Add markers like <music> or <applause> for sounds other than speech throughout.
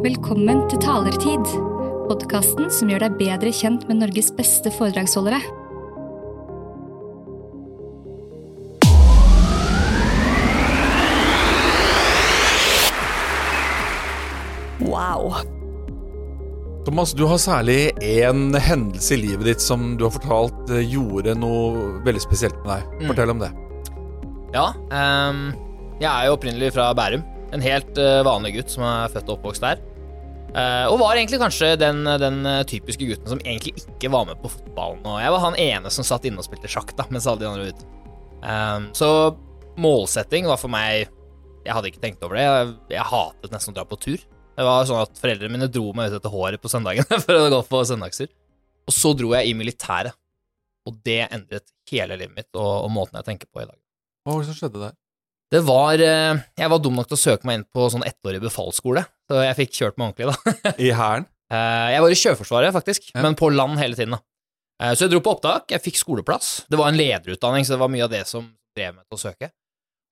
Velkommen til Talertid, podkasten som gjør deg bedre kjent med Norges beste foredragsholdere. Wow. Thomas, du har særlig én hendelse i livet ditt som du har fortalt eh, gjorde noe veldig spesielt med deg. Mm. Fortell om det. Ja, Um, jeg er jo opprinnelig fra Bærum. En helt eh, vanlig gutt som er født og oppvokst der. Eh, og var egentlig kanskje den, den typiske gutten som egentlig ikke var med på fotballen. Og jeg var han ene som satt inne og spilte sjakk, da, mens alle de andre var ute. Um, så målsetting var for meg Jeg hadde ikke tenkt over det. Jeg, jeg hatet nesten å dra på tur. Det var sånn at Foreldrene mine dro meg ut etter håret på søndagen <laughs> for å gå på søndagstur. Og så dro jeg i militæret. Og det endret hele livet mitt og, og måten jeg tenker på i dag. Hva var det som skjedde der? Det var eh, Jeg var dum nok til å søke meg inn på sånn ettårig befalsskole, så jeg fikk kjørt meg ordentlig, da. <laughs> I hæren? Eh, Jeg var i Sjøforsvaret, faktisk, Ja. men på land hele tiden, da. Eh, Så jeg dro på opptak, jeg fikk skoleplass. Det var en lederutdanning, så det var mye av det som drev meg til å søke.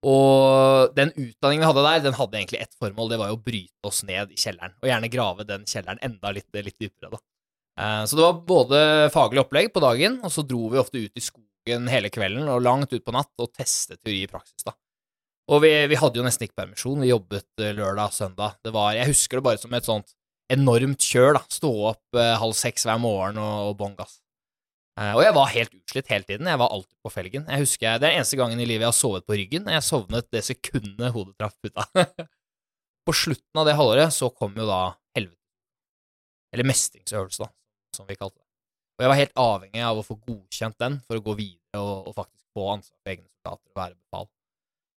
Og den utdanningen vi hadde der, den hadde egentlig ett formål, det var jo å bryte oss ned i kjelleren, og gjerne grave den kjelleren enda litt, litt dypere, da. Så det var både faglig opplegg på dagen, og så dro vi ofte ut i skogen hele kvelden og langt ut på natt og testet teori i praksis, da. Og vi, vi hadde jo nesten ikke permisjon, vi jobbet lørdag lørdag, søndag. Det var, jeg husker det bare som et sånt enormt kjør, da. Stå opp eh, halv seks hver morgen og, og bånn gass. Eh, og jeg var helt utslitt hele tiden. Jeg var alltid på felgen. Jeg husker jeg, Det er eneste gangen i livet jeg har sovet på ryggen. Jeg sovnet det sekundet hodet traff puta. <laughs> på slutten av det halvåret så kom jo da helvete. Eller mestringsøvelse, da, som vi kalte det. Og jeg var helt avhengig av å få godkjent den for å gå videre og, og faktisk få ansvar for egne soldater og være befal.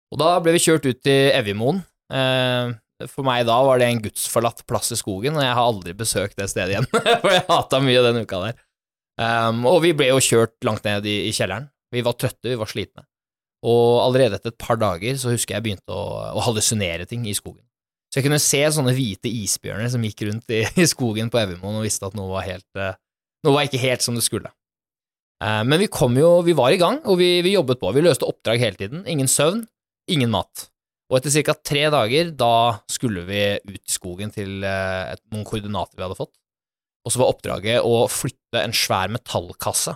Og da ble vi kjørt ut til Evjemoen. Eh, for meg da var det en gudsforlatt plass i skogen, og jeg har aldri besøkt det stedet igjen, <laughs> for jeg hata mye den uka der. Um, og vi ble jo kjørt langt ned i, i kjelleren. Vi var trøtte, vi var slitne. Og allerede etter et par dager så husker jeg begynte å, å hallusinere ting i skogen. Så jeg kunne se sånne hvite isbjørner som gikk rundt i, i skogen på Evjemoen og visste at noe var helt eh, Noe var ikke helt som det skulle. Eh, men vi kom jo, vi var i gang, og vi, vi jobbet på. Vi løste oppdrag hele tiden. Ingen søvn, ingen mat. Og etter ca. tre dager, da skulle vi ut i skogen til eh, et, noen koordinater vi hadde fått. Og så var oppdraget å flytte en svær metallkasse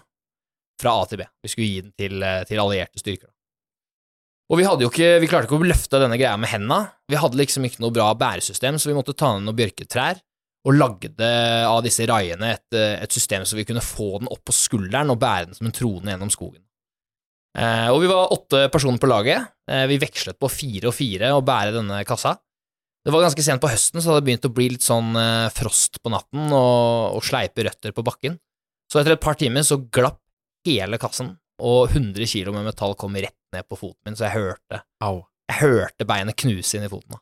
fra A til B. Vi skulle gi den til, eh, til allierte styrker. Og vi, ikke, vi klarte ikke å løfte denne greia med henda. Vi hadde liksom ikke noe bra bæresystem, så vi måtte ta ned noen bjørketrær og lagde av disse raiene et, et system så vi kunne få den opp på skulderen og bære den som en trone gjennom skogen. Eh, og vi var åtte personer på laget. Eh, vi vekslet på fire og fire å bære denne kassa. Det var ganske sent på høsten, så det hadde begynt å bli litt sånn eh, frost på natten og, og sleipe røtter på bakken. Så etter et par timer så glapp hele kassen, og 100 kilo med metall kom rett ned på foten min, så jeg hørte, Au. jeg hørte beinet knuse inn i foten.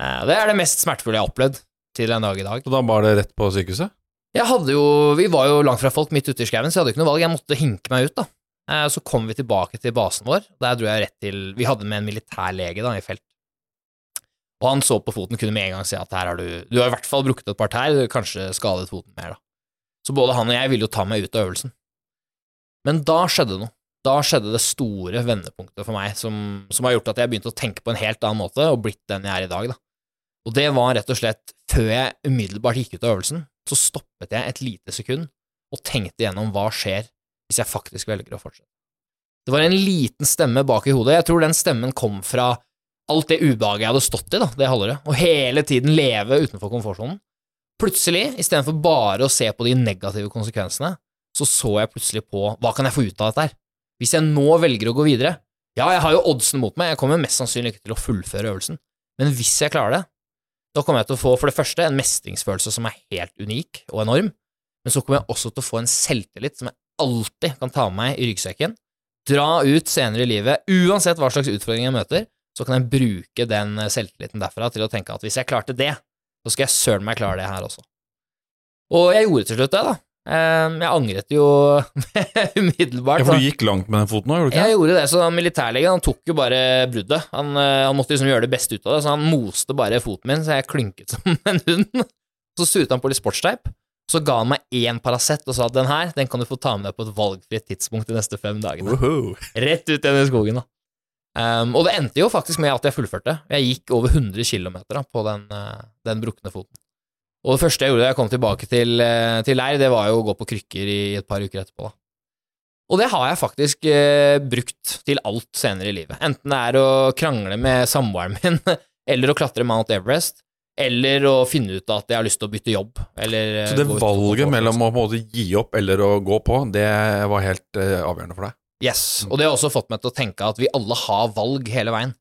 Det er det mest smertefulle jeg har opplevd til en dag i dag. Og da bar det rett på sykehuset? Jeg hadde jo, Vi var jo langt fra folk midt ute i skauen, så jeg hadde ikke noe valg. Jeg måtte hinke meg ut, da. Eh, Så kom vi tilbake til basen vår. Der dro jeg rett til Vi hadde med en militærlege da, i felt. Og han så på foten, kunne med en gang si at her har du Du har i hvert fall brukket et par tær, kanskje skadet foten mer, da. Så både han og jeg ville jo ta meg ut av øvelsen. Men da skjedde noe. Da skjedde det store vendepunktet for meg, som, som har gjort at jeg begynte å tenke på en helt annen måte, og blitt den jeg er i dag, da. Og det var rett og slett før jeg umiddelbart gikk ut av øvelsen, så stoppet jeg et lite sekund og tenkte gjennom hva skjer hvis jeg faktisk velger å fortsette. Det var en liten stemme bak i hodet, jeg tror den stemmen kom fra alt det ubehaget jeg hadde stått i da, det halvåret, og hele tiden leve utenfor komfortsonen. Plutselig, istedenfor bare å se på de negative konsekvensene, så så jeg plutselig på hva kan jeg få ut av dette her? Hvis jeg nå velger å gå videre, ja, jeg har jo oddsen mot meg, jeg kommer mest sannsynlig ikke til å fullføre øvelsen, men hvis jeg klarer det, da kommer jeg til å få for det første en mestringsfølelse som er helt unik og enorm, men så kommer jeg også til å få en selvtillit som jeg alltid kan ta med meg i ryggsekken, dra ut senere i livet, uansett hva slags utfordringer jeg møter, så kan jeg bruke den selvtilliten derfra til å tenke at hvis jeg klarte det, så skal jeg søren meg klare det her også. Og jeg gjorde til slutt det, da. Ehm, Jeg angret jo <laughs> umiddelbart. Ja, for du gikk langt med den foten òg, gjorde du Jeg gjorde det, så militærlegen tok jo bare bruddet. Han, eh, han måtte liksom gjøre det beste ut av det, så han moste bare foten min, så jeg klynket som <laughs> en hund. Så suret han på litt sportsteip, så ga han meg én Paracet og sa at den her, den kan du få ta med deg på et valgfritt tidspunkt de neste fem dagene. Woohoo. Rett ut igjen i skogen, da. Um, og det endte jo faktisk med at jeg fullførte. Jeg gikk over 100 km da, på den, eh, den brukne foten. Og det første jeg gjorde da jeg kom tilbake til, eh, til leir, det var jo å gå på krykker i et par uker etterpå. da. Og det har jeg faktisk eh, brukt til alt senere i livet. Enten det er å krangle med samboeren min, <laughs> eller å klatre Mount Everest, eller å finne ut at jeg har lyst til å bytte jobb. Eller, Så det valget mellom å gi opp eller å gå på, det var helt uh, avgjørende for deg? Yes, og det har også fått meg til å tenke at vi alle har valg hele veien.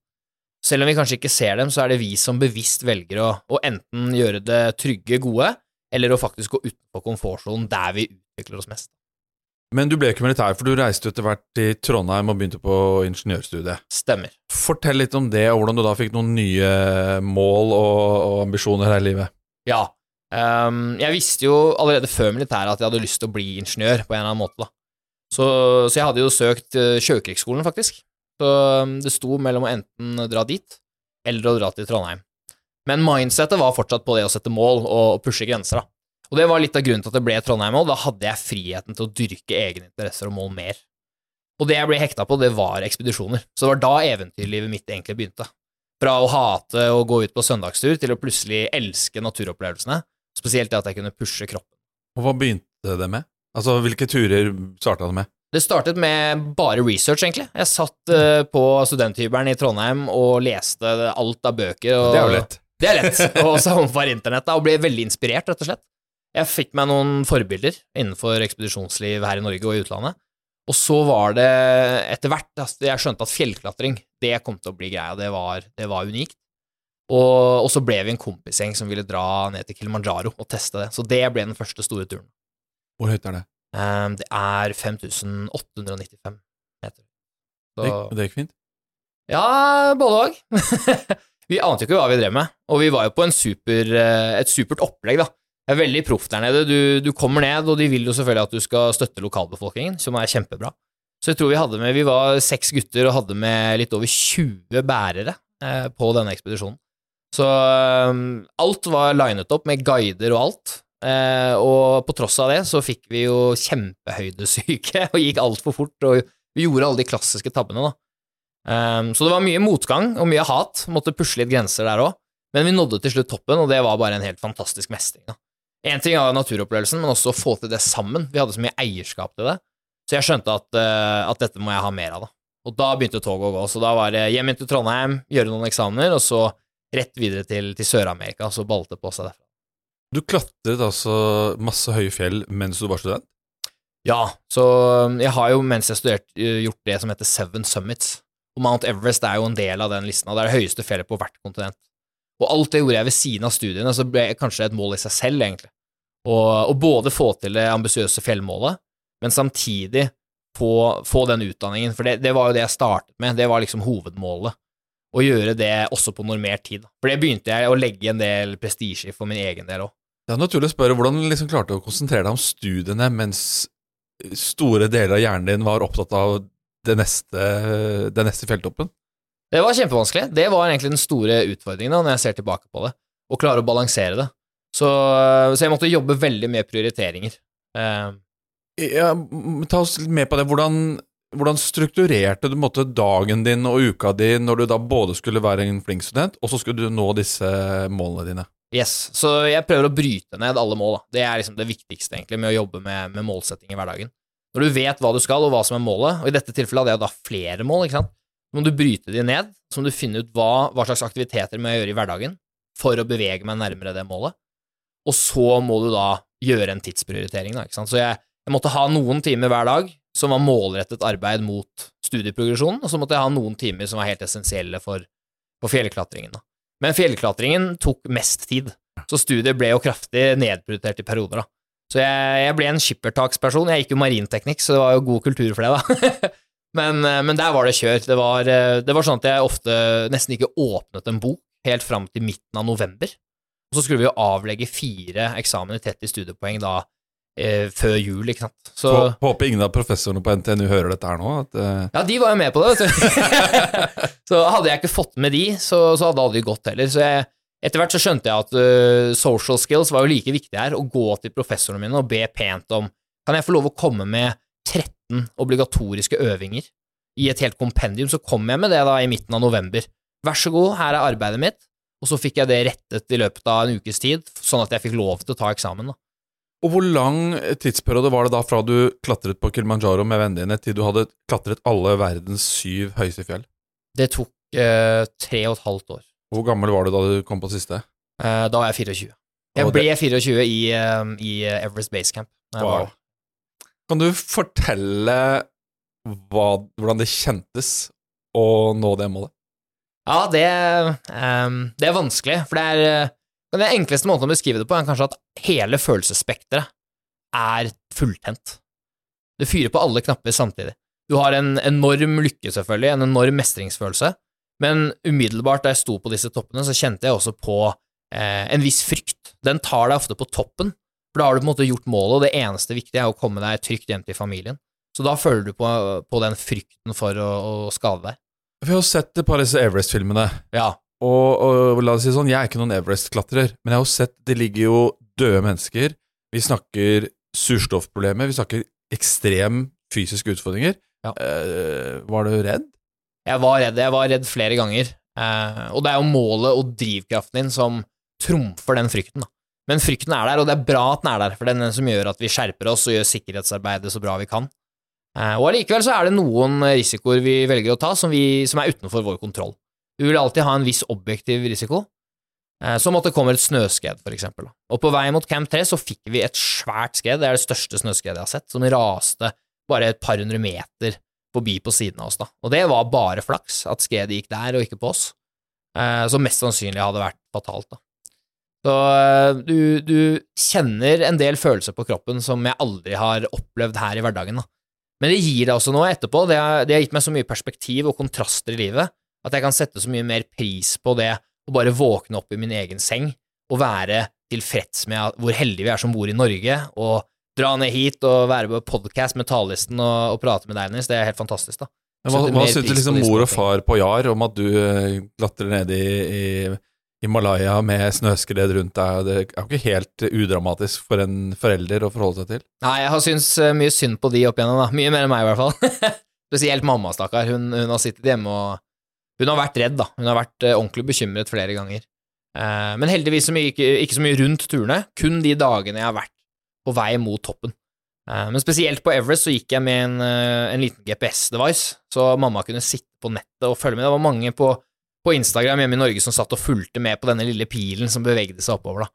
Selv om vi kanskje ikke ser dem, så er det vi som bevisst velger å, å enten gjøre det trygge, gode, eller å faktisk gå utenfor komfortsonen der vi utvikler oss mest. Men du ble ikke militær, for du reiste etter hvert til Trondheim og begynte på ingeniørstudiet. Stemmer. Fortell litt om det, og hvordan du da fikk noen nye mål og, og ambisjoner her i livet. Ja. Um, jeg visste jo allerede før militæret at jeg hadde lyst til å bli ingeniør på en eller annen måte, da. Så, så jeg hadde jo søkt uh, Sjøkrigsskolen, faktisk. Så um, det sto mellom å enten dra dit, eller å dra til Trondheim. Men mindsetet var fortsatt på det å sette mål og pushe grenser, da. Og det var litt av grunnen til at det ble Trondheim òg. Da hadde jeg friheten til å dyrke egne interesser og mål mer. Og det jeg ble hekta på, det var ekspedisjoner. Så det var da eventyrlivet mitt egentlig begynte. Fra å hate å gå ut på søndagstur til å plutselig elske naturopplevelsene. Spesielt det at jeg kunne pushe kroppen. Og hva begynte det med? Altså, hvilke turer starta det med? Det startet med bare research, egentlig. Jeg satt uh, på studenthybelen i Trondheim og leste alt av bøker. Og, Det er jo lett. Det er lett. <laughs> Og så omfavner internett, da, og ble veldig inspirert, rett og slett. Jeg fikk meg noen forbilder innenfor ekspedisjonsliv her i Norge og i utlandet. Og så var det etter hvert jeg skjønte at fjellklatring, det kom til å bli greia. Det var, det var unikt. Og, og så ble vi en kompisgjeng som ville dra ned til Kilimanjaro og teste det. Så det ble den første store turen. Hvor høyt er det? Um, det er 5895 meter. Så, Det, det gikk fint? ja, både òg. <laughs> vi ante jo ikke hva vi drev med, og vi var jo på en super, eh, et supert opplegg, da. Det er veldig proft der nede. Du, du kommer ned, og de vil jo selvfølgelig at du skal støtte lokalbefolkningen, som er kjempebra. Så jeg tror vi hadde med Vi var seks gutter og hadde med litt over 20 bærere eh, på denne ekspedisjonen. Så um, alt var linet opp med guider og alt. Eh, og på tross av det så fikk vi jo kjempehøydesyke <laughs> og gikk altfor fort, og vi gjorde alle de klassiske tabbene, da. Um, så det var mye motgang og mye hat, måtte pusle litt grenser der òg, men vi nådde til slutt toppen, og det var bare en helt fantastisk mestring, da. Én ting var naturopplevelsen, men også å få til det sammen. Vi hadde så mye eierskap til det, så jeg skjønte at, uh, at dette må jeg ha mer av, da. Og da begynte toget å gå, så da var det hjem inn til Trondheim, gjøre noen eksamener, og så rett videre til, til Sør-Amerika, så balte det på seg derfra. Du klatret altså masse høye fjell mens du var student? Ja, så um, jeg har jo mens jeg studerte uh, gjort det som heter Seven Summits. Og Mount Everest er jo en del av den listen, og det er det høyeste fjellet på hvert kontinent. Og alt det gjorde jeg ved siden av studiene, så ble det kanskje et mål i seg selv, egentlig. Og både få til det ambisiøse fjellmålet, men samtidig få, få den utdanningen, for det, det var jo det jeg startet med, det var liksom hovedmålet. Å gjøre det også på normert tid. For det begynte jeg å legge en del prestisje i for min egen del òg. Det er naturlig å spørre hvordan du liksom klarte å konsentrere deg om studiene mens store deler av hjernen din var opptatt av det neste, den neste fjelltoppen? Det var kjempevanskelig. Det var egentlig den store utfordringen da, når jeg ser tilbake på det. Å klare å balansere det. Så, så jeg måtte jobbe veldig med prioriteringer. Uh, Ja, ta oss litt med på det. Hvordan, hvordan strukturerte du måte, dagen din og uka di når du da både skulle være en flink student, og så skulle du nå disse målene dine? yes. Så jeg prøver å bryte ned alle mål. Da. Det er liksom det viktigste egentlig med å jobbe med, med målsetting i hverdagen. Når du vet hva du skal, og hva som er målet, og i dette tilfellet hadde jeg da flere mål, ikke sant, må du bryte de ned, så må du finne ut hva, hva slags aktiviteter må jeg gjøre i hverdagen for å bevege meg nærmere det målet, og så må du da gjøre en tidsprioritering, da, ikke sant. Så jeg, jeg måtte ha noen timer hver dag som var målrettet arbeid mot studieprogresjonen, og så måtte jeg ha noen timer som var helt essensielle for, for fjellklatringen, da. Men fjellklatringen tok mest tid, så studiet ble jo kraftig nedprioritert i perioder, da. Så jeg, jeg ble en skippertaksperson. Jeg gikk jo marinteknikk, så det var jo god kultur for det, da. <laughs> men, eh, men der var det kjør. Det var, eh, det var sånn at jeg ofte nesten ikke åpnet en bok helt fram til midten av november. Og så skulle vi jo avlegge fire eksamener tett i studiepoeng da eh, før jul, ikke sant. Så Hå- Håper ingen av professorene på NTNU hører dette her nå. At, eh, ja, de var jo med på det, vet du. <laughs> så hadde jeg ikke fått med de, så, så hadde aldri gått heller. Så jeg, etter hvert så skjønte jeg at uh, social skills var jo like viktig her, å gå til professorene mine og be pent om Kan jeg få lov å komme med 13 obligatoriske øvinger i et helt kompendium? Så kom jeg med det da i midten av november. Vær så god, her er arbeidet mitt. Og så fikk jeg det rettet i løpet av en ukes tid, sånn at jeg fikk lov til å ta eksamen. da. Og hvor lang tidsperiode var det da fra du klatret på Kilimanjaro med vennene dine, til du hadde klatret alle verdens syv høyeste fjell? Det tok eh, tre og et halvt år. Hvor gammel var du da du kom på siste? Eh, da var jeg 24. Jeg ble 24 i, eh, i Everest Base Camp. der. Kan du fortelle hva, hvordan det kjentes å nå det målet? Ja, det, um, det er vanskelig, for det er eh, Den enkleste måten å beskrive det på er kanskje at hele følelsesspekteret er fulltent. Du fyrer på alle knapper samtidig. Du har en enorm lykke, selvfølgelig, en enorm mestringsfølelse, men umiddelbart da jeg sto på disse toppene, så kjente jeg også på eh, en viss frykt. Den tar deg ofte på toppen, for da har du på en måte gjort målet, og det eneste viktige er å komme deg trygt hjem til familien. Så da føler du på, på den frykten for å, å skade deg. Vi har sett et par av disse Everest-filmene, Ja, og, og la oss si sånn, jeg er ikke noen Everest-klatrer, men jeg har sett det ligger jo døde mennesker, vi snakker surstoffproblemer, vi snakker ekstrem fysiske utfordringer. Ja. Eh, var du redd? Jeg var redd, jeg var redd flere ganger. Eh, og det er jo målet og drivkraften din som trumfer den frykten. Da. Men frykten er der, og det er bra at den er der, for det er den som gjør at vi skjerper oss og gjør sikkerhetsarbeidet så bra vi kan. Eh, og allikevel så er det noen risikoer vi velger å ta som, vi, som er utenfor vår kontroll. Vi vil alltid ha en viss objektiv risiko, eh, som at det kommer et snøskred, for eksempel. Og på vei mot Camp 3 så fikk vi et svært skred, det er det største snøskredet jeg har sett, som raste bare et par hundre meter forbi på siden av oss, da. Og det var bare flaks at skredet gikk der og ikke på oss, eh, som mest sannsynlig hadde vært fatalt, da. Så eh, du, du kjenner en del følelser på kroppen som jeg aldri har opplevd her i hverdagen, da. Men det gir deg også noe etterpå, det har, det har gitt meg så mye perspektiv og kontraster i livet, at jeg kan sette så mye mer pris på det å bare våkne opp i min egen seng og være tilfreds med hvor heldige vi er som bor i Norge, og dra ned hit og være på podcast med talerlisten og, og prate med deg, Nils. Det er helt fantastisk, da. Men Hva, hva syntes liksom mor og far på Jar om at du eh, klatrer ned i, i Himalaya med snøskred rundt deg? Det er jo ikke helt udramatisk for en forelder å forholde seg til. Nei, jeg har syntes eh, mye synd på de opp igjennom, da. Mye mer enn meg, i hvert fall. <laughs> Spesielt mamma, stakkar. Hun, hun har sittet hjemme og Hun har vært redd, da. Hun har vært eh, ordentlig bekymret flere ganger. Eh, men heldigvis så mye, ikke, ikke så mye rundt turene, kun de dagene jeg har vært på vei mot toppen. Men spesielt på Everest så gikk jeg med en, en liten GPS-device, så mamma kunne sitte på nettet og følge med. Det var mange på, på Instagram hjemme i Norge som satt og fulgte med på denne lille pilen som bevegde seg oppover, da.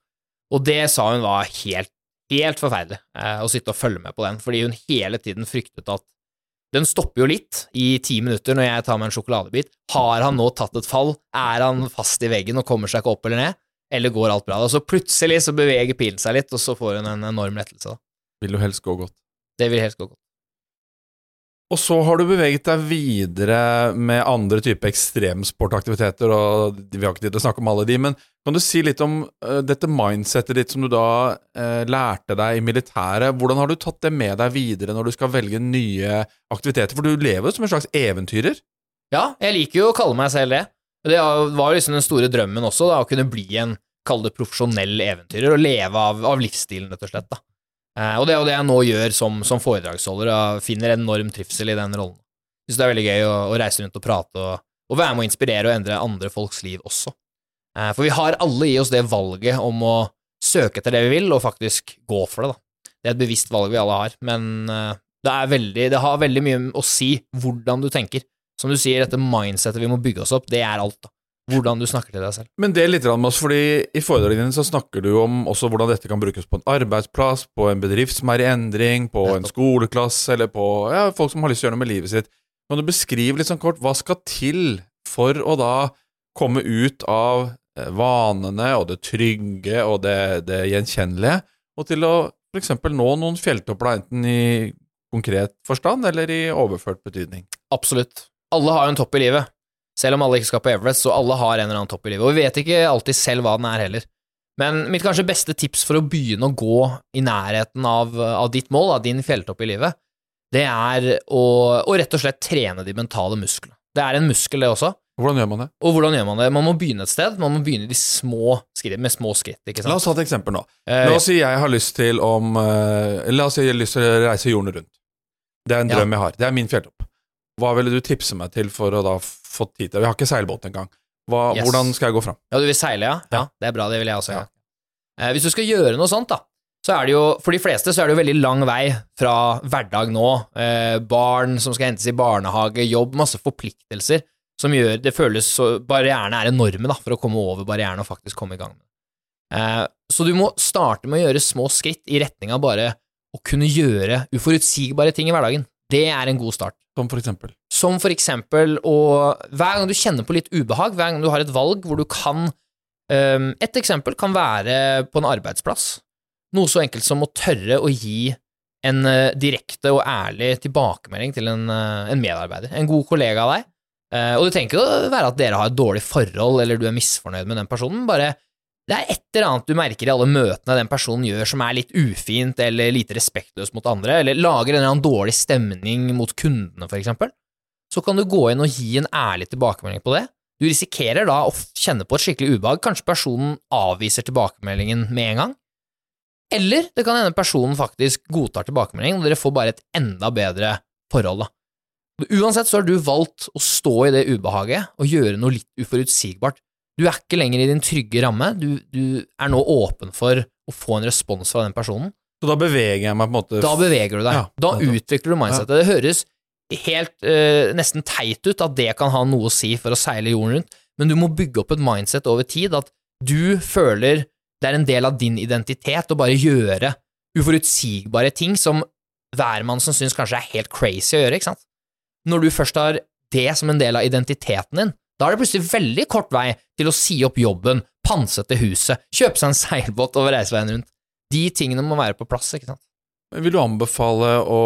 Og det sa hun var helt, helt forferdelig, eh, å sitte og følge med på den, fordi hun hele tiden fryktet at den stopper jo litt i ti minutter når jeg tar meg en sjokoladebit. Har han nå tatt et fall? Er han fast i veggen og kommer seg ikke opp eller ned? Eller går alt bra? Og så plutselig så beveger pilen seg litt, og så får hun en enorm lettelse. da. Vil jo helst gå godt. Det vil helst gå godt. Og så har du beveget deg videre med andre typer ekstremsportaktiviteter, og vi har ikke tid til å snakke om alle de, men kan du si litt om uh, dette mindsettet ditt som du da uh, lærte deg i militæret? Hvordan har du tatt det med deg videre når du skal velge nye aktiviteter? For du lever jo som en slags eventyrer. Ja, jeg liker jo å kalle meg selv det. Det var liksom den store drømmen også, da, å kunne bli en, kall det profesjonell eventyrer, og leve av, av livsstilen, rett og slett. da. Eh, og det er jo det jeg nå gjør som, som foredragsholder, og finner enorm trivsel i den rollen. Syns det er veldig gøy å, å reise rundt og prate, og, og være med å inspirere og endre andre folks liv også. Eh, for vi har alle i oss det valget om å søke etter det vi vil, og faktisk gå for det, da. Det er et bevisst valg vi alle har, men eh, det, veldig, det har veldig mye å si hvordan du tenker. Som du sier, dette mindsettet vi må bygge oss opp, det er alt, da. Hvordan du snakker til deg selv. Men det er litt med oss, fordi i foredragene dine så snakker du om også hvordan dette kan brukes på en arbeidsplass, på en bedrift som er i endring, på en skoleklasse, eller på ja, folk som har lyst til å gjøre noe med livet sitt. Kan du beskrive litt sånn kort hva skal til for å da komme ut av eh, vanene og det trygge og det, det gjenkjennelige, og til å eksempel nå noen fjelltopper, enten i konkret forstand eller i overført betydning? Absolutt. Alle har jo en topp i livet. Selv om alle ikke skal på Everest, så alle har en eller annen topp i livet. Og vi vet ikke alltid selv hva den er heller. Men mitt kanskje beste tips for å begynne å gå i nærheten av, av ditt mål, av din fjelltopp i livet, det er å, å rett og slett trene de mentale musklene. Det er en muskel, det også. Hvordan gjør man det? Og hvordan gjør man det? Man må begynne et sted. Man må begynne de små skritt, med små skritt, ikke sant? La oss ta et eksempel nå. Eh, La oss si jeg har lyst til om eh, La oss si jeg har lyst til å reise jorden rundt. Det er en Ja. drøm jeg har. Det er min fjelltopp. Hva ville du tipse meg til for å da få tid til Vi har ikke seilbåt engang. Hva, Yes. Hvordan skal jeg gå fram? Ja, du vil seile, ja? Ja, det er bra, det vil jeg også Ja. Eh, hvis du skal gjøre noe sånt, da, så er det jo For de fleste så er det jo veldig lang vei fra hverdag nå. Eh, barn som skal hentes i barnehage, jobb, masse forpliktelser som gjør det føles så Barrierene er enorme da, for å komme over barrieren og faktisk komme i gang med. Eh, så du må starte med å gjøre små skritt i retning av bare å kunne gjøre uforutsigbare ting i hverdagen. Det er en god start. Som for eksempel. Som for eksempel å Hver gang du kjenner på litt ubehag, hver gang du har et valg hvor du kan um, Et eksempel kan være på en arbeidsplass. Noe så enkelt som å tørre å gi en uh, direkte og ærlig tilbakemelding til en, uh, en medarbeider, en god kollega av deg. Uh, og det trenger ikke å være at dere har et dårlig forhold eller du er misfornøyd med den personen, bare det er et eller annet du merker i alle møtene den personen gjør som er litt ufint eller lite respektløst mot andre, eller lager en eller annen dårlig stemning mot kundene, for eksempel, så kan du gå inn og gi en ærlig tilbakemelding på det. Du risikerer da å kjenne på et skikkelig ubehag, kanskje personen avviser tilbakemeldingen med en gang, eller det kan hende personen faktisk godtar tilbakemeldingen, og dere får bare et enda bedre forhold, da. Uansett så har du valgt å stå i det ubehaget og gjøre noe litt uforutsigbart. Du er ikke lenger i din trygge ramme, du, du er nå åpen for å få en respons fra den personen. Så da beveger jeg meg på en måte Da beveger du deg. Ja, da utvikler du mindsetet. Det høres helt eh, nesten teit ut at det kan ha noe å si for å seile jorden rundt, men du må bygge opp et mindset over tid, at du føler det er en del av din identitet å bare gjøre uforutsigbare ting som hvermannsen syns kanskje er helt crazy å gjøre, ikke sant? Når du først har det som en del av identiteten din, da er det plutselig veldig kort vei til å si opp jobben, pantsette huset, kjøpe seg en seilbåt over reiseveien rundt. De tingene må være på plass, ikke sant? Men Vil du anbefale å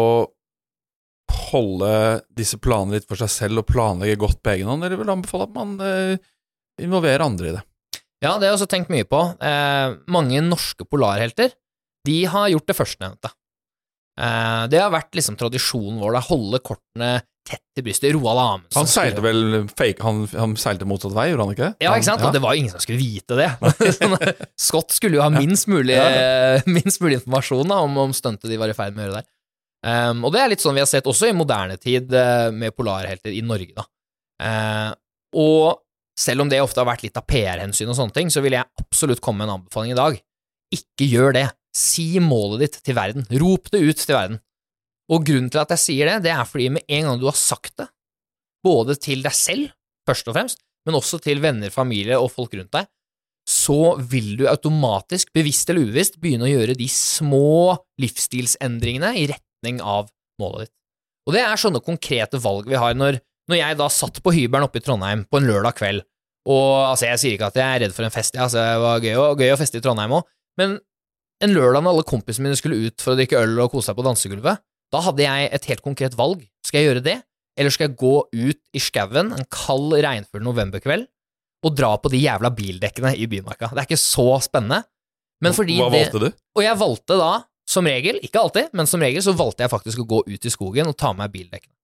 holde disse planene litt for seg selv og planlegge godt på egen hånd, eller vil du anbefale at man eh, involverer andre i det? Ja, det har jeg også tenkt mye på. Eh, mange norske polarhelter, de har gjort det førstnevnte. Eh, det har vært liksom tradisjonen vår, å holde kortene tett til brystet. Roald Amundsen Han seilte vel fake, han, han seilte motsatt vei, gjorde han ikke? Ja, ikke sant? Han- Og det var jo ingen som skulle vite det. <laughs> <laughs> Sånn, Scott skulle jo ha minst mulig, <laughs> minst mulig informasjon da, om, om stuntet de var i ferd med å gjøre der. Um, og det er litt sånn vi har sett også i moderne tid eh, med polarhelter i Norge, da. Uh, og selv om det ofte har vært litt av PR-hensyn og sånne ting, så vil jeg absolutt komme med en anbefaling i dag. Ikke gjør det. Si målet ditt til verden. Rop det ut til verden. Og grunnen til at jeg sier det, det er fordi med en gang du har sagt det, både til deg selv, først og fremst, men også til venner, familie og folk rundt deg, så vil du automatisk, bevisst eller ubevisst, begynne å gjøre de små livsstilsendringene i retning av målet ditt. Og det er sånne konkrete valg vi har når, når jeg da satt på hybelen oppe i Trondheim på en lørdag kveld, og altså, jeg sier ikke at jeg er redd for en fest, ja, altså, det var gøy, gøy å feste i Trondheim òg, men en lørdag når alle kompisene mine skulle ut for å drikke øl og kose seg på dansegulvet, da hadde jeg et helt konkret valg. Skal jeg gjøre det, eller skal jeg gå ut i skauen en kald, regnfull novemberkveld og dra på de jævla bildekkene i Bymarka? Det er ikke så spennende, men fordi Hva det valgte du? Og jeg valgte da, som regel, ikke alltid, men som regel så valgte jeg faktisk å gå ut i skogen og ta med meg bildekkene.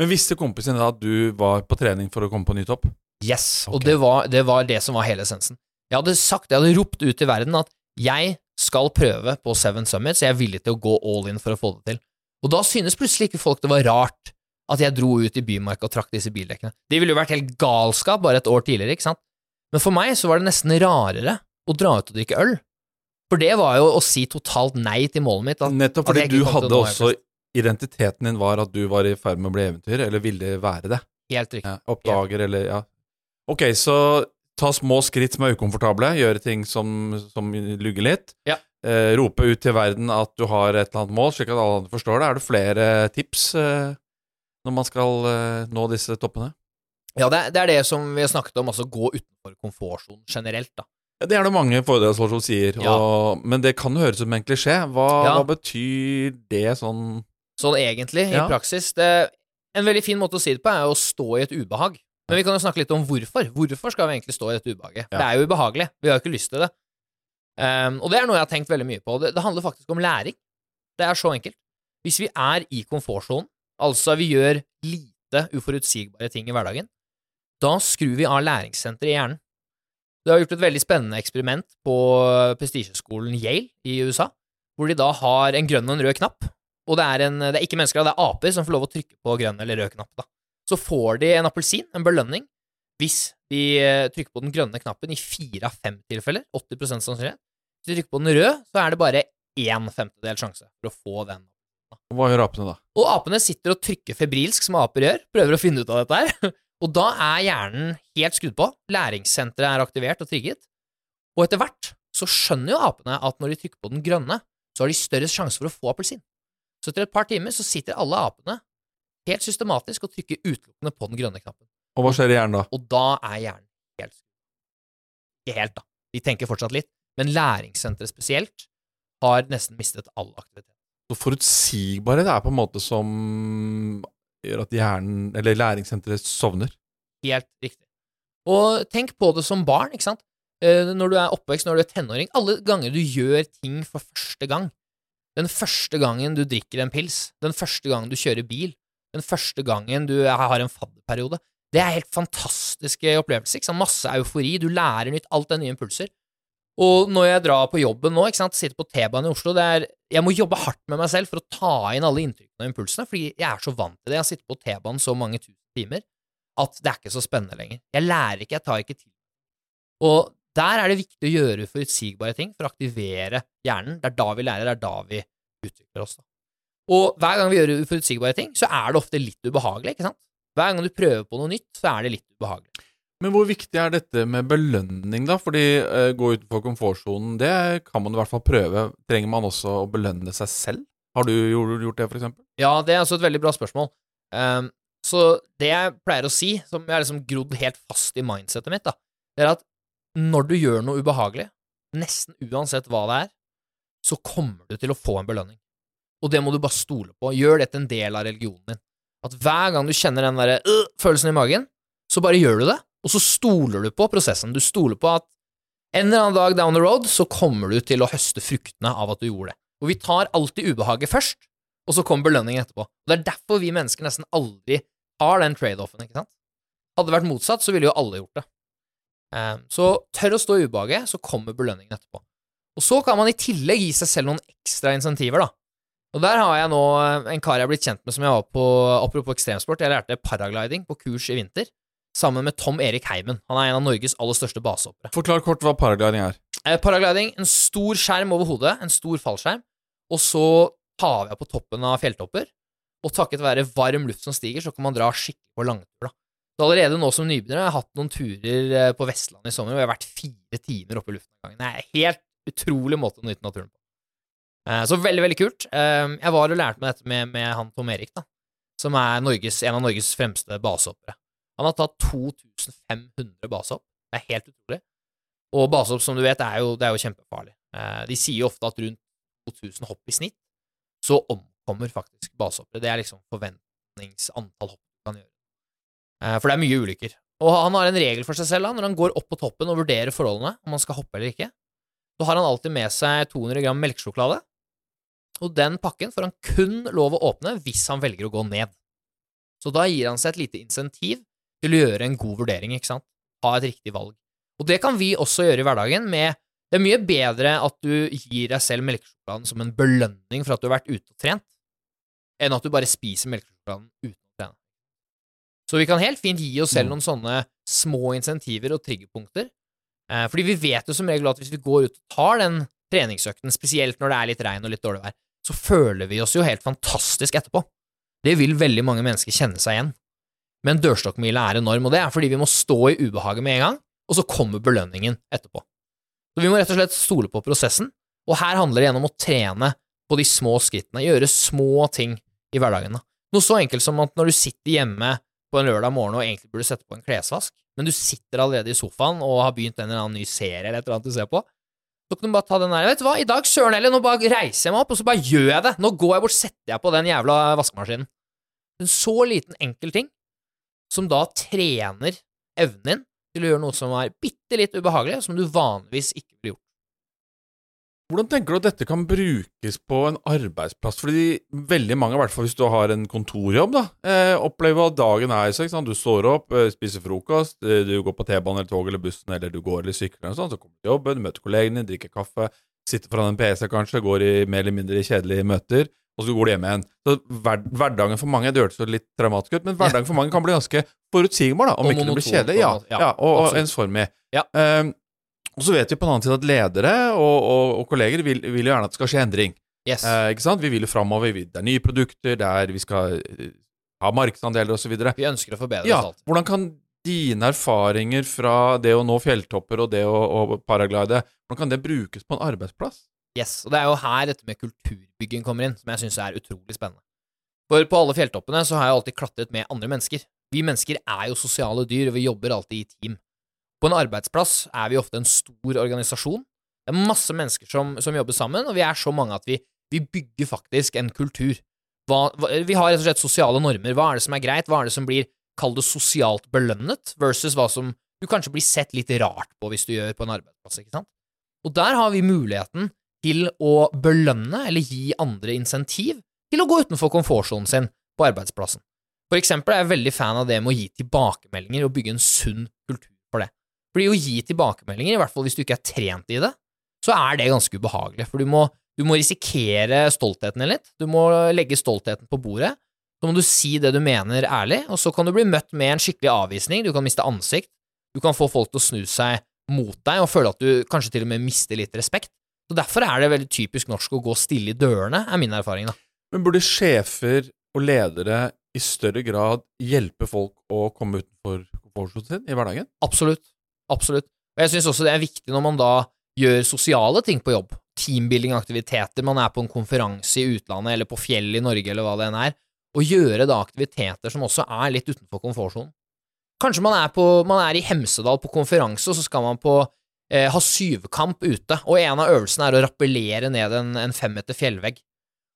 Men visste kompisen da at du var på trening for å komme på ny topp? Yes, og det var, det var det som var hele essensen. Jeg hadde sagt, jeg hadde ropt ut til verden at jeg skal prøve på Seven Summits, jeg er villig til å gå all in for å få det til. Og da synes plutselig ikke folk det var rart at jeg dro ut i Bymarka og trakk disse bildekkene. Det ville jo vært helt galskap bare et år tidligere, ikke sant? Men for meg så var det nesten rarere å dra ut og drikke øl. For det var jo å si totalt nei til målet mitt. At, Nettopp fordi du hadde også Identiteten din var at du var i ferd med å bli eventyr, eller ville være det. Helt riktig. Ja, oppdager, eller ja. Ok, så ta små skritt som er ukomfortable, gjøre ting som, som lugger litt. Ja. Eh, rope ut til verden at du har et eller annet mål, slik at alle andre forstår det. Er det flere tips eh, når man skal eh, nå disse toppene? Ja, det, er- det er det som vi har snakket om, altså gå utenfor komfortsonen generelt, da. Ja, Det er det mange foredragsfolk som sier, Ja. og, men det kan høres ut som en klisjé. Hva, hva betyr det sånn Sånn egentlig, i praksis. Det, en veldig fin måte å si det på er å stå i et ubehag. Men vi kan jo snakke litt om hvorfor. Hvorfor skal vi egentlig stå i dette ubehaget? Ja. Det er jo ubehagelig. Vi har jo ikke lyst til det. Um, og det er noe jeg har tenkt veldig mye på. Det, det handler faktisk om læring. Det er så enkelt. Hvis vi er i komfortsonen, altså vi gjør lite uforutsigbare ting i hverdagen, da skrur vi av læringssenteret i hjernen. Det har gjort et veldig spennende eksperiment på prestisjeskolen Yale i USA, hvor de da har en grønn og en rød knapp, og det er, en, det er ikke mennesker, det er aper som får lov å trykke på grønn eller rød knapp. da. Så får de en appelsin, en belønning, hvis de eh, trykker på den grønne knappen i fire av fem tilfeller, 80% sannsynlighet. Hvis de trykker på den røde, så er det bare én femtedel sjanse for å få den. Hva gjør apene da? Og apene sitter og trykker febrilsk, som aper gjør, prøver å finne ut av dette her. <laughs> Og da er hjernen helt skrudd på, læringssenteret er aktivert og trigget, og etter hvert så skjønner jo apene at når de trykker på den grønne, så har de større sjanse for å få appelsin. Så etter et par timer så sitter alle apene helt systematisk og trykker utelukkende på den grønne knappen. Og hva skjer i hjernen da? Og da er hjernen helt. Ikke helt, da. De tenker fortsatt litt, men læringssenteret spesielt har nesten mistet all aktivitet. Så forutsigbarhet er på en måte som gjør at hjernen, eller læringssenteret, sovner. Helt riktig. Og tenk på det som barn, ikke sant. Eh, Når du er oppvekst, når du er tenåring, alle ganger du gjør ting for første gang. Den første gangen du drikker en pils, den første gangen du kjører bil, den første gangen du har en fadderperiode. Det er helt fantastiske opplevelser. Ikke sant? Masse eufori, du lærer nytt, alt er nye impulser. Og når jeg drar på jobben nå, ikke sant, sitter på T-banen i Oslo, er, jeg må jobbe hardt med meg selv for å ta inn alle inntrykkene og impulsene, fordi jeg er så vant til det. Jeg har sittet på T-banen så mange tusen timer at det er ikke så spennende lenger. Jeg lærer ikke, jeg tar ikke tid. Og der er det viktig å gjøre forutsigbare ting for å aktivere hjernen. Det er da vi lærer, det er da vi utvikler oss. Da. Og hver gang vi gjør uforutsigbare ting, så er det ofte litt ubehagelig, ikke sant? Hver gang du prøver på noe nytt, så er det litt ubehagelig. Men hvor viktig er dette med belønning, da? Fordi uh, gå utenfor komfortsonen, det kan man i hvert fall prøve. Trenger man også å belønne seg selv? Har du gjort gjort det, for eksempel? Ja, det er altså et veldig bra spørsmål. Um, så det jeg pleier å si, som jeg har liksom grodd helt fast i mindsetet mitt, da, det er at når du gjør noe ubehagelig, nesten uansett hva det er, så kommer du til å få en belønning. Og det må du bare stole på. Gjør det til en del av religionen din. At hver gang du kjenner den derre øh, følelsen i magen, så bare gjør du det, og så stoler du på prosessen. Du stoler på at en eller annen dag down the road så kommer du til å høste fruktene av at du gjorde det. Og vi tar alltid ubehaget først, og så kommer belønningen etterpå. Og Det er derfor vi mennesker nesten aldri har den trade-offen, ikke sant? Hadde det vært motsatt, så ville jo alle gjort det. Eh, Så tør å stå i ubehaget, så kommer belønningen etterpå. Og så kan man i tillegg gi seg selv noen ekstra insentiver, da. Og der har jeg nå eh, en kar jeg har blitt kjent med som jeg var på Apropos ekstremsport, jeg lærte paragliding på kurs i vinter, sammen med Tom Erik Heimen. Han er en av Norges aller største basehoppere. Forklar kort hva paragliding er. Eh, Paragliding, en stor skjerm over hodet, en stor fallskjerm, og så tar jeg på toppen av fjelltopper, og takket være varm luft som stiger, så kan man dra skikkelig på langtur, da. Så allerede nå som nybegynner har jeg hatt noen turer eh, på Vestlandet i sommer, hvor jeg har vært fire timer oppe i luften av gangen. Det er en helt utrolig måte å nyte naturen på. Eh, Så veldig, veldig kult. Eh, Jeg var og lærte meg dette med, med han Tom Erik, da, som er Norges, en av Norges fremste basehoppere. Han har tatt 2500 basehopp. Det er helt utrolig. Og basehopp, som du vet, er jo, det er jo kjempefarlig. Eh, De sier jo ofte at rundt 2000 hopp i snitt, så omkommer faktisk basehoppere. Det er liksom forventningsantall hopp du kan gjøre. For det er mye ulykker. Og han har en regel for seg selv da, når han går opp på toppen og vurderer forholdene, om han skal hoppe eller ikke. Så har han alltid med seg 200 gram melkesjokolade, og den pakken får han kun lov å åpne hvis han velger å gå ned. Så da gir han seg et lite insentiv til å gjøre en god vurdering, ikke sant? Ha et riktig valg. Og det kan vi også gjøre i hverdagen med Det er mye bedre at du gir deg selv melkesjokoladen som en belønning for at du har vært ute og trent, enn at du bare spiser melkesjokoladen uten å trene. Så vi kan helt fint gi oss selv Mm. noen sånne små insentiver og triggerpunkter, Eh, fordi vi vet jo som regel at hvis vi går ut og tar den treningsøkten, spesielt når det er litt regn og litt dårlig vær, så føler vi oss jo helt fantastisk etterpå. Det vil veldig mange mennesker kjenne seg igjen. Men dørstokkmila er enorm, og det er fordi vi må stå i ubehaget med en gang, og så kommer belønningen etterpå. Så vi må rett og slett stole på prosessen, og her handler det gjennom å trene på de små skrittene, gjøre små ting i hverdagen. Noe så enkelt som at når du sitter hjemme på en lørdag morgen og egentlig burde sette på en klesvask, men du sitter allerede i sofaen og har begynt en eller annen ny serie eller et eller annet du ser på, så kan du bare ta den der Vet du hva, i dag, søren heller, nå bare reiser jeg meg opp, og så bare gjør jeg det! Nå går jeg bort, setter jeg på den jævla vaskemaskinen. En så liten, enkel ting, som da trener evnen din til å gjøre noe som er bitte litt ubehagelig, som du vanligvis ikke ville gjort. Hvordan tenker du at dette kan brukes på en arbeidsplass? Fordi veldig mange, i hvert fall hvis du har en kontorjobb, da, eh, opplever at dagen er så, ikke sant? Du står opp, eh, spiser frokost, eh, du går på T-banen eller tog eller bussen, eller du går eller sykler eller sånn, så kommer du til jobben, du møter kollegene, drikker kaffe, sitter foran en PC kanskje, går i mer eller mindre kjedelige møter, og så går du hjem igjen. Så hver, hverdagen for mange, det hørtes litt dramatisk ut, men hverdagen for mange kan bli ganske forutsigbar, da, om Og ikke det blir kjedelig. Ja. Ja, og, og ensformig. Ja. Eh, Og så vet vi på den annen side at ledere og, og, og kolleger vil, vil gjerne at det skal skje endring. Yes. Eh, ikke sant? Vi vil jo framover. vi- Det er nye produkter, det er, vi skal eh, ha markedsandeler osv. Vi ønsker å forbedre Ja, oss alt. hvordan kan dine erfaringer fra det å nå fjelltopper og det å, å paraglide, hvordan kan det brukes på en arbeidsplass? Yes, og Det er jo her dette med kulturbygging kommer inn, som jeg syns er utrolig spennende. For på alle fjelltoppene så har jeg alltid klatret med andre mennesker. Vi mennesker er jo sosiale dyr, og vi jobber alltid i team. På en arbeidsplass er vi ofte en stor organisasjon. Det er masse mennesker som, som jobber sammen, og vi er så mange at vi, vi bygger faktisk en kultur. Hva, vi har rett og slett sosiale normer. Hva er det som er greit? Hva er det som blir, kall det sosialt belønnet, versus hva som du kanskje blir sett litt rart på hvis du gjør på en arbeidsplass, ikke sant? Og der har vi muligheten til å belønne eller gi andre insentiv til å gå utenfor komfortsonen sin på arbeidsplassen. For eksempel er jeg veldig fan av det med å gi tilbakemeldinger og bygge en sunn kultur for det. Fordi å gi tilbakemeldinger, i hvert fall hvis du ikke er trent i det, så er det ganske ubehagelig, for du må, du må risikere stoltheten din litt, du må legge stoltheten på bordet, så må du si det du mener ærlig, og så kan du bli møtt med en skikkelig avvisning, du kan miste ansikt, du kan få folk til å snu seg mot deg og føle at du kanskje til og med mister litt respekt. Så Derfor er det veldig typisk norsk å gå stille i dørene, er min erfaring. da. Men burde sjefer og ledere i større grad hjelpe folk å komme utenfor komfortsonen sin i hverdagen? Absolutt. Absolutt. Og jeg syns også det er viktig når man da gjør sosiale ting på jobb, teambuilding-aktiviteter, man er på en konferanse i utlandet eller på fjell i Norge eller hva det enn er, å gjøre da aktiviteter som også er litt utenfor komfortsonen. Kanskje man er, på, man er i Hemsedal på konferanse, og så skal man på eh, ha syvkamp ute, og en av øvelsene er å rappellere ned en, en femmeter fjellvegg.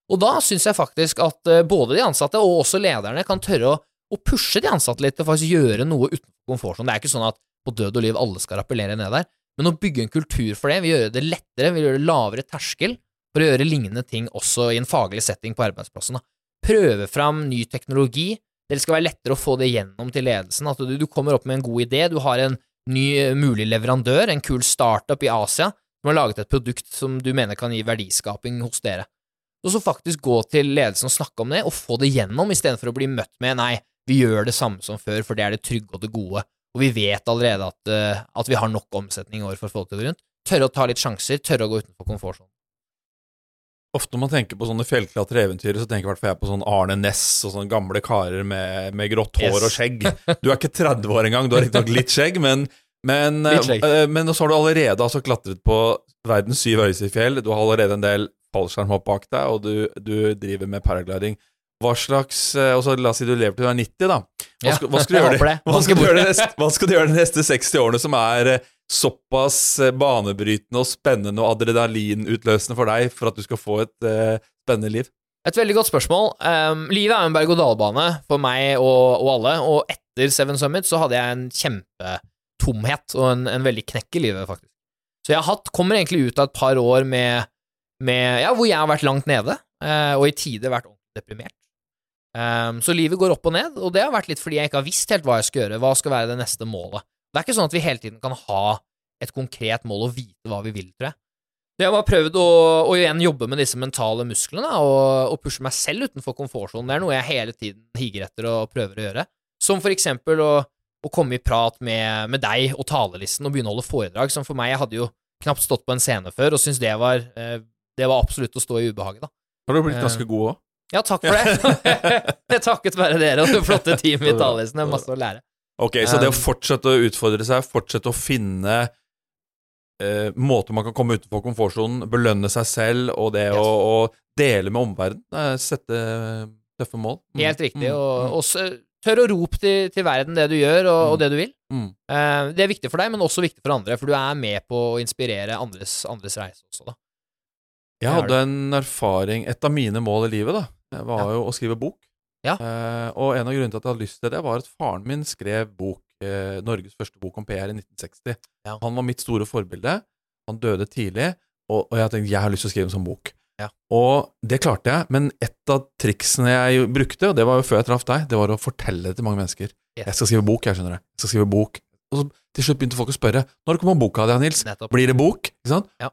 Og da syns jeg faktisk at eh, både de ansatte og også lederne kan tørre å, å pushe de ansatte litt til faktisk gjøre noe utenfor komfortsonen. Det er ikke sånn at på død og liv alle skal rappellere ned der, men å bygge en kultur for det vil gjøre det lettere, vil gjøre det lavere terskel for å gjøre lignende ting også i en faglig setting på arbeidsplassen. Da. Prøve fram ny teknologi. Det skal være lettere å få det gjennom til ledelsen. At du, du kommer opp med en god idé, du har en ny eh, mulig leverandør, en kul startup i Asia, som har laget et produkt som du mener kan gi verdiskaping hos dere. Og så faktisk gå til ledelsen og snakke om det, og få det gjennom, istedenfor å bli møtt med nei, vi gjør det samme som før, for det er det trygge og det gode, og vi vet allerede at, eh, at vi har nok omsetning i år for å få det rundt. Tørre å ta litt sjanser, tørre å gå utenfor komfortsonen. Ofte når man tenker på sånne fjellklatreeventyr, så tenker i hvert fall jeg på sånn Arne Næss og sånne gamle karer med, med grått hår Yes. og skjegg. Du er ikke 30 år engang, du har riktignok <laughs> litt skjegg, men men, Litt skjegg. eh, men så har du allerede altså klatret på verdens syv høyeste fjell, du har allerede en del fallskjermhopp bak deg, og du, du driver med paragliding. Hva slags eh, og så La oss si du lever til du er 90, da. Hva skal, hva skal du gjøre, hva skal du gjøre de neste, neste 60 årene som er eh, såpass eh, banebrytende og spennende og adrenalinutløsende for deg for at du skal få et uh, spennende liv? Et veldig godt spørsmål. Um, livet er en berg-og-dal-bane for meg og, og alle, og etter Seven Summit så hadde jeg en kjempetomhet og en, en veldig knekk i livet, faktisk. Så jeg hatt, kommer egentlig ut av et par år med, med ja, hvor jeg har vært langt nede, eh, og i tider vært ordentlig deprimert. Um, så livet går opp og ned, og det har vært litt fordi jeg ikke har visst helt hva jeg skal gjøre, hva skal være det neste målet. Det er ikke sånn at vi hele tiden kan ha et konkret mål og vite hva vi vil, tror jeg. Så jeg har prøvd å, å igjen jobbe med disse mentale musklene og, og pushe meg selv utenfor komfortsonen. Det er noe jeg hele tiden higer etter og prøver å gjøre. Som for eksempel å, å komme i prat med, med deg og talerlisten og begynne å holde foredrag, som for meg Jeg hadde jo knapt stått på en scene før og syntes det var, eh, det var absolutt å stå i ubehaget, da. Har du blitt Eh, ganske god òg? Ja, takk for det. <laughs> <laughs> det takket være dere og det flotte teamet i talerlisten. Det er masse å lære. Ok, så det å Um, fortsette å utfordre seg, fortsette å finne eh, måter man kan komme utenfor komfortsonen, belønne seg selv, og det Yes. å, å dele med omverdenen, sette tøffe mål. Mm, Helt riktig. mm, Og, mm, og tør å rope til, til verden det du gjør, og, og det du vil. mm. Eh, det er viktig for deg, men også viktig for andre, for du er med på å inspirere andres, andres reise også, da. Jeg hadde en erfaring Et av mine mål i livet da var Ja. jo å skrive bok. Ja. Eh, og en av grunnene til at jeg hadde lyst til det, var at faren min skrev bok, eh, Norges første bok om PR i 1960. Ja. Han var mitt store forbilde. Han døde tidlig, og, og jeg tenkte jeg har lyst til å skrive en sånn bok. Ja. Og det klarte jeg, men et av triksene jeg brukte, og det var jo før jeg traff deg, det var å fortelle det til mange mennesker. Yes. Jeg skal skrive bok, jeg skjønner det. Jeg skal skrive bok. Og så til slutt begynte folk å spørre når kommer boka di, Nils? Nettopp. Blir det bok?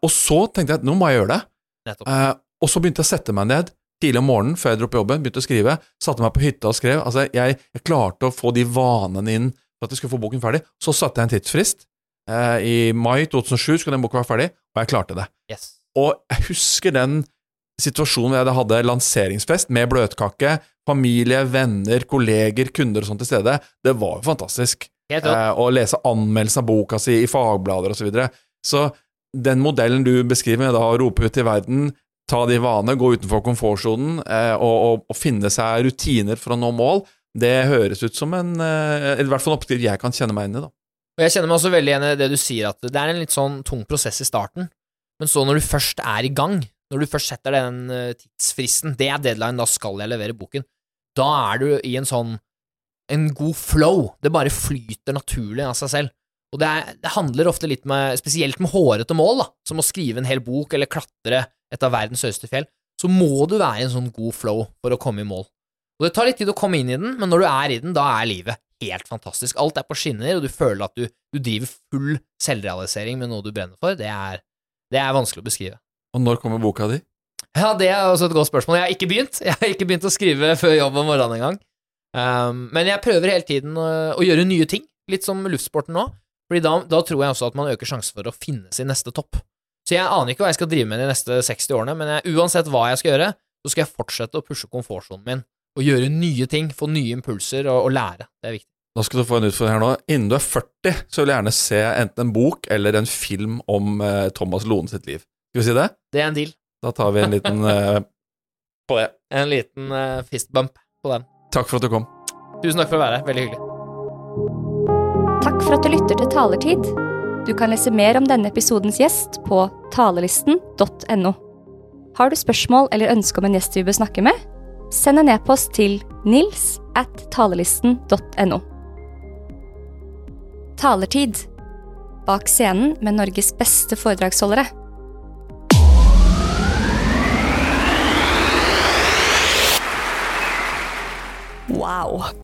Og så tenkte jeg at nå må jeg gjøre det. Eh, og så begynte jeg å sette meg ned tidlig om morgenen før jeg dro på jobben, begynte å skrive, satte meg på hytta og skrev. Altså, jeg, jeg klarte å få de vanene inn for at jeg skulle få boken ferdig. Så satte jeg en tidsfrist, Eh, I mai 2007 skulle den boka være ferdig, og jeg klarte det. Yes. Og jeg husker den situasjonen hvor jeg hadde lanseringsfest med bløtkake, familie, venner, kolleger, kunder og sånt til stede. Det var jo fantastisk. Eh, å lese anmeldelsen av boka si i fagblader osv. Så, videre. så den modellen du beskriver, med da å rope ut til verden, ta de vanene, gå utenfor komfortsonen eh, og, og, og finne seg rutiner for å nå mål, det høres ut som en eh, i hvert fall en oppskrift jeg kan kjenne meg inn i. da. Og jeg kjenner meg også veldig igjen i det du sier, at det er en litt sånn tung prosess i starten, men så når du først er i gang, når du først setter den eh, tidsfristen, det er deadline, da skal jeg levere boken, da er du i en sånn en god flow, det bare flyter naturlig av seg selv. Og det, er, det handler ofte litt med, spesielt med hårete mål, da, som å skrive en hel bok eller klatre et av verdens høyeste fjell, så må du være i en sånn god flow for å komme i mål. Og det tar litt tid å komme inn i den, men når du er i den, da er livet helt fantastisk. Alt er på skinner, og du føler at du, du driver full selvrealisering med noe du brenner for. Det er, det er vanskelig å beskrive. Og når kommer boka di? Ja, det er også et godt spørsmål. Jeg har ikke begynt. Jeg har ikke begynt å skrive før jobb om morgenen engang. Um, men jeg prøver hele tiden å, å gjøre nye ting, litt som luftsporten nå. Fordi da, da tror jeg også at man øker sjansen for å finne sin neste topp. Så jeg aner ikke hva jeg skal drive med de neste 60 årene, men jeg, uansett hva jeg skal gjøre, så skal jeg fortsette å pushe komfortsonen min og gjøre nye ting, få nye impulser og, og lære. Det er viktig. Nå skal du få en utfordring her nå. Innen du er 40, så vil jeg gjerne se enten en bok eller en film om eh, Thomas Lone sitt liv. Skal vi si det? Det er en deal. Da tar vi en liten <laughs> eh, på det. En liten uh, fistbump på den. Takk for at du kom. Tusen takk for å være her. Veldig hyggelig. Takk for at du lytter til Talertid. Du kan lese mer om denne episodens gjest på talelisten.no. Har du spørsmål eller ønske om en gjest vi bør snakke med? Send en e-post til nils at talelisten.no. Talertid. Bak scenen med Norges beste foredragsholdere. Wow.